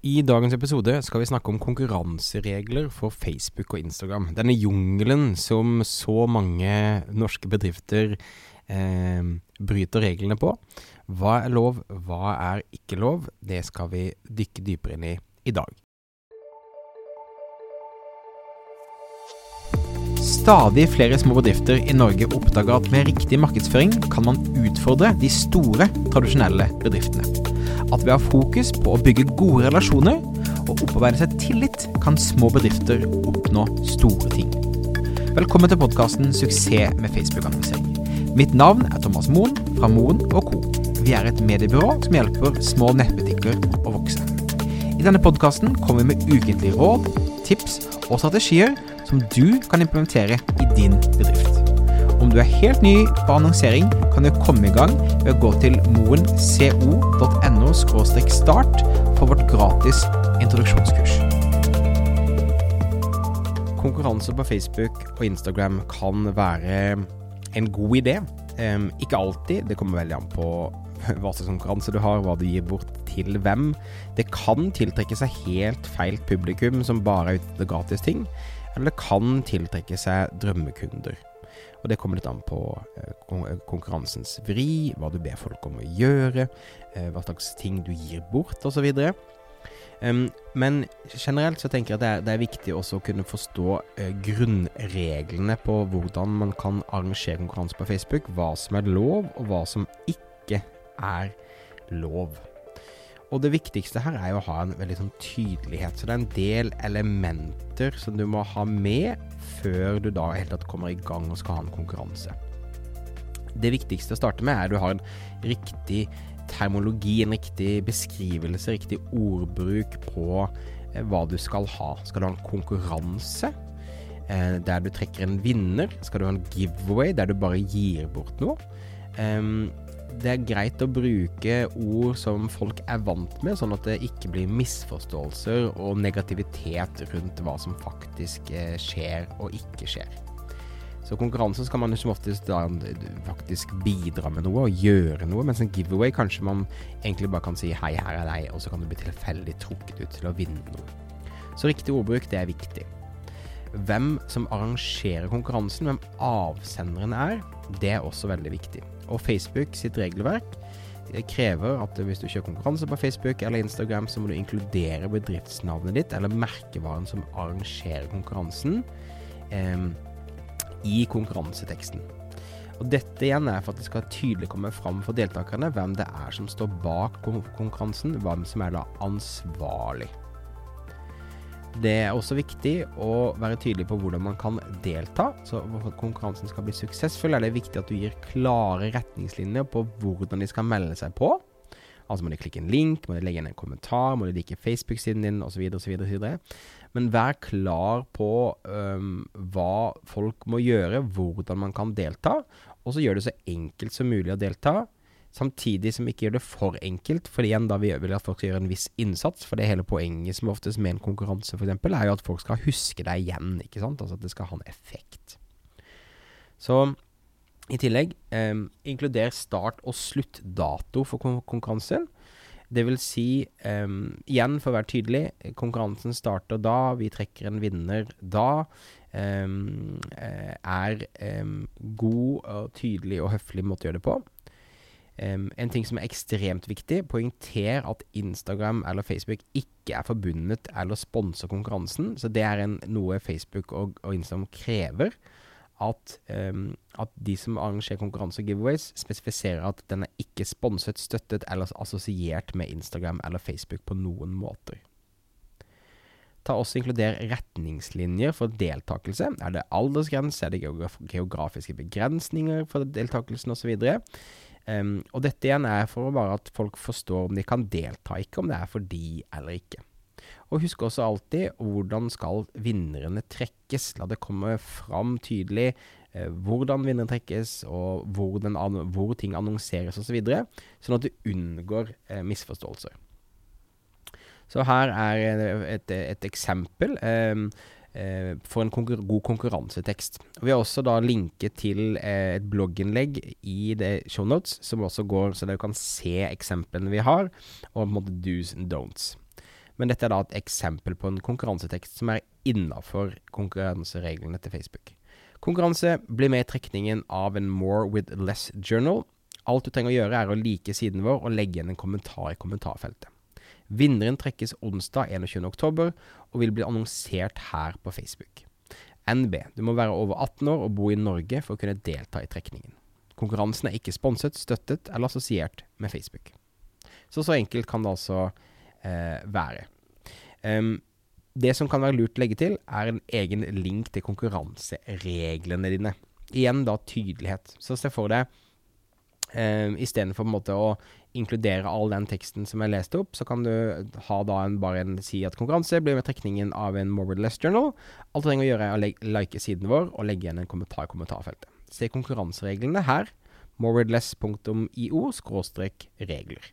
I dagens episode skal vi snakke om konkurranseregler for Facebook og Instagram. Denne jungelen som så mange norske bedrifter eh, bryter reglene på. Hva er lov, hva er ikke lov? Det skal vi dykke dypere inn i i dag. Stadig flere små bedrifter i Norge oppdager at med riktig markedsføring kan man utfordre de store, tradisjonelle bedriftene. At ved å ha fokus på å bygge gode relasjoner og opparbeide seg tillit, kan små bedrifter oppnå store ting. Velkommen til podkasten 'Suksess med Facebook-annonsering'. Mitt navn er Thomas Moen fra Moen Co. Vi er et mediebyrå som hjelper små nettbutikker å vokse. I denne podkasten kommer vi med ukentlige råd, tips og strategier som du kan implementere i din bedrift. Om du er helt ny på annonsering, kan du komme i gang ved å gå til moenco.no start for vårt gratis introduksjonskurs. Konkurranse på Facebook og Instagram kan være en god idé. Ikke alltid, det kommer veldig an på hva slags konkurranse du har, hva du gir bort til hvem. Det kan tiltrekke seg helt feil publikum som bare er ute etter gratis ting eller det kan tiltrekke seg drømmekunder. Og Det kommer litt an på eh, eh, konkurransens vri, hva du ber folk om å gjøre, eh, hva slags ting du gir bort osv. Men generelt så tenker jeg at det er, det er viktig også å kunne forstå grunnreglene på hvordan man kan arrangere konkurranse på Facebook. Hva som er lov, og hva som ikke er lov. Og det viktigste her er jo å ha en veldig sånn tydelighet. Så det er en del elementer som du må ha med før du da helt tatt kommer i gang og skal ha en konkurranse. Det viktigste å starte med er at du har en riktig termologi, en riktig beskrivelse, riktig ordbruk på eh, hva du skal ha. Skal du ha en konkurranse eh, der du trekker en vinner? Skal du ha en giveaway der du bare gir bort noe? Um, det er greit å bruke ord som folk er vant med, sånn at det ikke blir misforståelser og negativitet rundt hva som faktisk eh, skjer og ikke skjer. Så konkurransen skal man som oftest da faktisk bidra med noe og gjøre noe, mens en giveaway kanskje man egentlig bare kan si 'hei, her er deg', og så kan du bli tilfeldig trukket ut til å vinne noe. Så riktig ordbruk, det er viktig. Hvem som arrangerer konkurransen, hvem avsenderen er, det er også veldig viktig. Og Facebook sitt regelverk krever at hvis du kjører konkurranse på Facebook eller Instagram, så må du inkludere bedriftsnavnet ditt eller merkevaren som arrangerer konkurransen, eh, i konkurranseteksten. Og Dette igjen er for at det skal tydelig komme fram for deltakerne hvem det er som står bak konkurransen, hvem som er da ansvarlig. Det er også viktig å være tydelig på hvordan man kan delta. Så For at konkurransen skal bli suksessfull, er det viktig at du gir klare retningslinjer på hvordan de skal melde seg på. Altså må de klikke en link, må de legge inn en kommentar, må de like Facebook-siden din osv. osv. Men vær klar på um, hva folk må gjøre, hvordan man kan delta. Og så gjør det så enkelt som mulig å delta. Samtidig som vi ikke gjør det for enkelt, for igjen da vi vil at folk skal gjøre en viss innsats. For det hele poenget som oftest med en konkurranse f.eks., er jo at folk skal huske deg igjen. ikke sant? Altså at det skal ha en effekt. Så i tillegg, eh, inkluder start- og sluttdato for kon konkurransen. Det vil si, eh, igjen for å være tydelig, konkurransen starter da, vi trekker en vinner da. Eh, er god og tydelig og høflig måte å gjøre det på. Um, en ting som er ekstremt viktig, poengter at Instagram eller Facebook ikke er forbundet eller sponser konkurransen. Så det er en, noe Facebook og, og, Instagram krever. At, um, at, de som arrangerer konkurranse og giveaways, spesifiserer at den er ikke sponset, støttet eller assosiert med Instagram eller Facebook på noen måter. Ta også Inkluder retningslinjer for deltakelse. Er det aldersgrense, er det geografiske begrensninger for deltakelsen osv.? Um, og dette igjen er for bare at folk forstår om de kan delta, ikke om det er for de eller ikke. Og husk også alltid hvordan skal vinnerne trekkes. La det komme fram tydelig eh, hvordan vinneren trekkes, og hvor, hvor ting annonseres osv., så videre, sånn at du unngår eh, misforståelser. Så her er et, et eksempel. Eh, eh, for en konkur god konkurransetekst. Vi har også da linket til eh, et blogginnlegg i det shownotes, som også går så dere kan se eksemplene vi har, og på en måte do's and don'ts. Men dette er da et eksempel på en konkurransetekst som er innafor konkurransereglene til Facebook. Konkurranse blir med i trekningen av en More with Less Journal. Alt du trenger å gjøre, er å like siden vår og legge igjen en kommentar i kommentarfeltet. Vinneren trekkes onsdag 21.10 og vil bli annonsert her på Facebook. NB. Du må være over 18 år og bo i Norge for å kunne delta i trekningen. Konkurransen er ikke sponset, støttet eller assosiert med Facebook. Så så enkelt kan det altså eh, være. Um, det som kan være lurt å legge til, er en egen link til konkurransereglene dine. Igjen da tydelighet. Så se for deg um, istedenfor på å inkludere all den teksten som jeg leste opp, så kan du ha da en, bare en si at konkurranse blir med trekningen av en Morbidless Journal. Alt du trenger å gjøre er å like siden vår og legge igjen en kommentar i kommentarfeltet. Se konkurransereglene her. morbidless.io regler.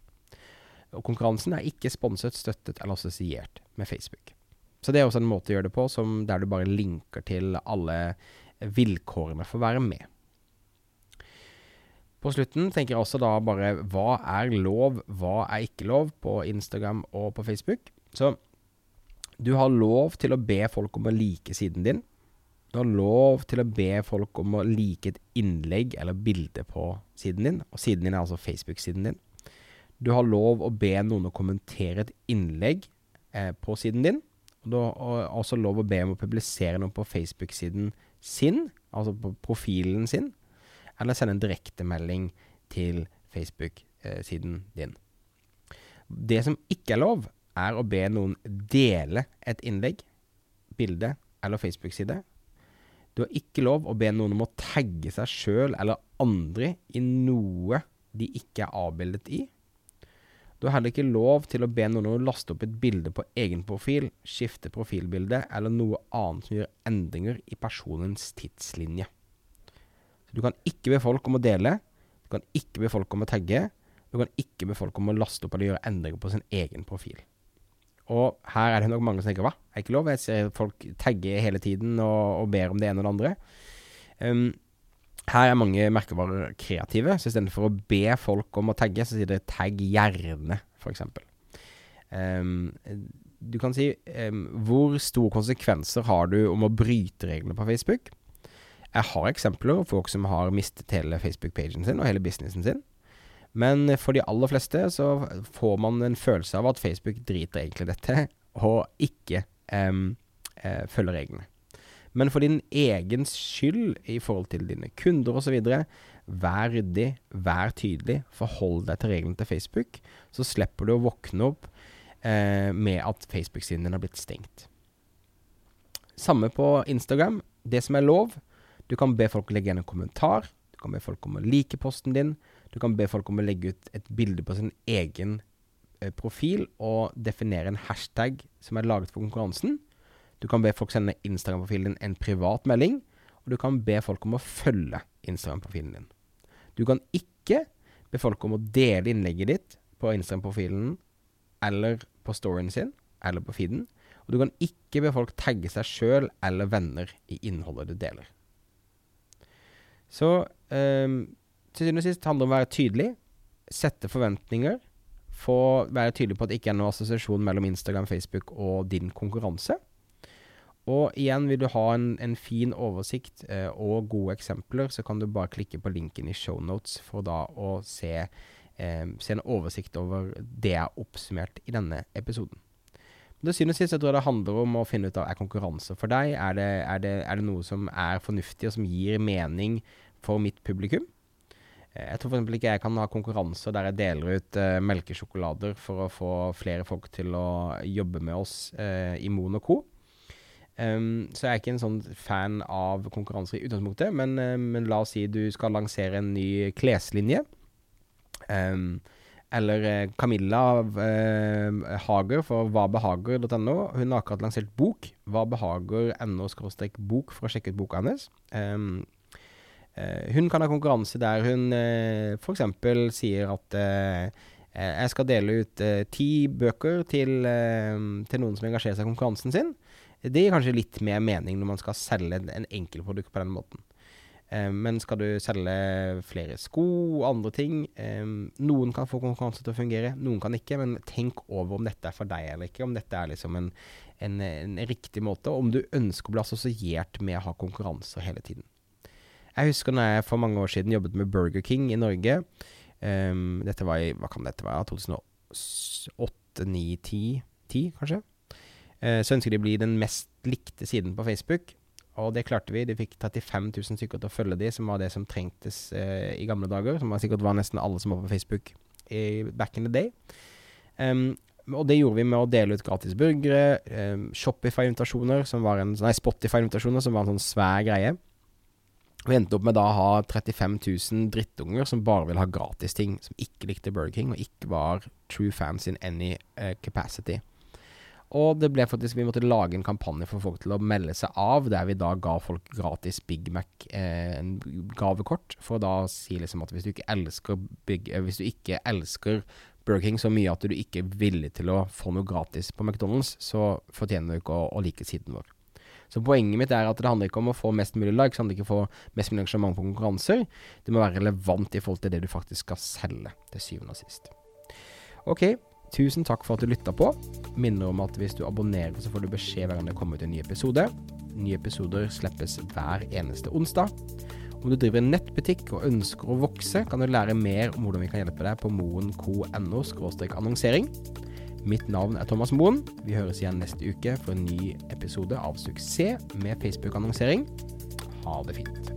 Og konkurransen er ikke sponset, støttet eller assosiert med Facebook. Så det er også en måte å gjøre det på der du bare linker til alle vilkårene for å være med. På slutten tenker jeg også da bare hva er lov, hva er ikke lov på Instagram og på Facebook. Så du har lov til å be folk om å like siden din. Du har lov til å be folk om å like et innlegg eller bilde på siden din. Og siden din er altså Facebook-siden din. Du har lov å be noen å kommentere et innlegg eh, på siden din. Og du har også lov å be om å publisere noe på Facebook-siden sin, altså på profilen sin eller sende en direktemelding til Facebook-siden din. Det som ikke er lov, er å be noen dele et innlegg, bilde eller Facebook-side. Du har ikke lov å be noen om å tagge seg sjøl eller andre i noe de ikke er avbildet i. Du har heller ikke lov til å be noen om å laste opp et bilde på egen profil, skifte profilbilde eller noe annet som gjør endringer i personens tidslinje. Du kan ikke be folk om å dele. Du kan ikke be folk om å tagge. Du kan ikke be folk om å laste opp eller gjøre endringer på sin egen profil. Og her er det nok mange som tenker hva, er ikke lov? Jeg ser folk tagge hele tiden og, og ber om det ene og det andre. Um, her er mange merkevarer kreative, så istedenfor å be folk om å tagge, så sier det 'tagg gjerne', f.eks. Um, du kan si um, hvor store konsekvenser har du om å bryte reglene på Facebook? Jeg har eksempler på folk som har mistet hele Facebook-pagen sin og hele businessen sin. Men for de aller fleste så får man en følelse av at Facebook driter egentlig dette, og ikke um, uh, følger reglene. Men for din egen skyld i forhold til dine kunder osv., vær ryddig, vær tydelig, forhold deg til reglene til Facebook, så slipper du å våkne opp eh, med at Facebook-siden din har blitt stengt. Samme på Instagram. Det som er lov, du kan be folk legge igjen en kommentar. Du kan be folk om å like posten din. Du kan be folk om å legge ut et bilde på sin egen eh, profil og definere en hashtag som er laget for konkurransen. Du kan be folk sende Instagram-profilen din en privat melding. Og du kan be folk om å følge Instagram-profilen din. Du kan ikke be folk om å dele innlegget ditt på Instagram-profilen eller på storyen sin eller på feeden. Og du kan ikke be folk tagge seg sjøl eller venner i innholdet du deler. Så um, til syvende og sist handler det om å være tydelig, sette forventninger, få være tydelig på at det ikke er noen assosiasjon mellom Instagram, Facebook og din konkurranse. Og igjen, vil du ha en, en fin oversikt eh, og gode eksempler, så kan du bare klikke på linken i shownotes for da å se, eh, se en oversikt over det jeg har oppsummert i denne episoden. Til syvende og sist jeg tror det handler om å finne ut av er konkurranse for deg. Er det, er, det, er det, noe som er fornuftig, og som gir mening for mitt publikum? Eh, jeg tror f.eks. ikke jeg kan ha konkurranser der jeg deler ut uh, melkesjokolader for å få flere folk til å jobbe med oss uh, i Moen Co. Um, så jeg er ikke en sånn fan av konkurranser i utgangspunktet, men, uh, men la oss si du skal lansere en ny kleslinje. Um, eller eh, Camilla eh, Hager for hvabehager.no. Hun har akkurat lansert bok. Hva behager.no bok for å sjekke ut boka hennes. Um, eh, hun kan ha konkurranse der hun eh, f.eks. sier at eh, jeg skal dele ut ti bøker til, til, noen som engasjerer seg i konkurransen sin. Det gir kanskje litt mer mening når man skal selge en enkeltprodukt på den måten. Eh, men skal du selge flere sko og andre ting eh, Noen kan få konkurranse til å fungere, noen kan ikke. Men tenk over om dette er for deg eller ikke. Om dette er liksom en, en, en riktig måte. Om du ønsker å bli assosiert med å ha konkurranser hele tiden. Jeg husker når jeg for mange år siden jobbet med Burger King i Norge. Dette var i hva kan dette være, 2008, 2009, 10, 10 kanskje. Uh, så ønsker de å bli den mest likte siden på Facebook. Og det klarte vi. De fikk 35 000 stykker til å følge de, som var det som trengtes uh, i gamle dager. Som var sikkert var nesten alle som var på Facebook i back in the day. Um, og det gjorde vi med å dele ut gratis burgere, um, Shopify-invitasjoner, som var en Nei, Spotify-invitasjoner, som var en sånn svær greie. Vi endte opp med da å ha 35 000 drittunger som bare ville ha gratis ting, som ikke likte Burger King, og ikke var true fans in any uh, capacity. Og det ble faktisk Vi måtte lage en kampanje for folk til å melde seg av, der vi da ga folk gratis Big Mac, eh, for å da si liksom at hvis du ikke elsker Big eh, Hvis du ikke elsker Burger King så mye at du ikke er villig til å få noe gratis på McDonald's, så fortjener du ikke å, å like siden vår. Så poenget mitt er at det handler ikke om å få mest mulig likes, det handler ikke om å få mest mulig engasjement på konkurranser. Det må være relevant i forhold til det du faktisk skal selge, til syvende og sist. Ok, tusen takk for at du lytta på. Minner om at hvis du abonnerer, så får du beskjed hver gang det kommer ut en ny episode. Nye episoder slippes hver eneste onsdag. Om du driver en nettbutikk og ønsker å vokse, kan du lære mer om hvordan vi kan hjelpe deg på moenco.no annonsering. Mitt navn er Thomas Moen. Vi høres igjen neste uke for en ny episode av Suksess med Facebook-annonsering. Ha det fint.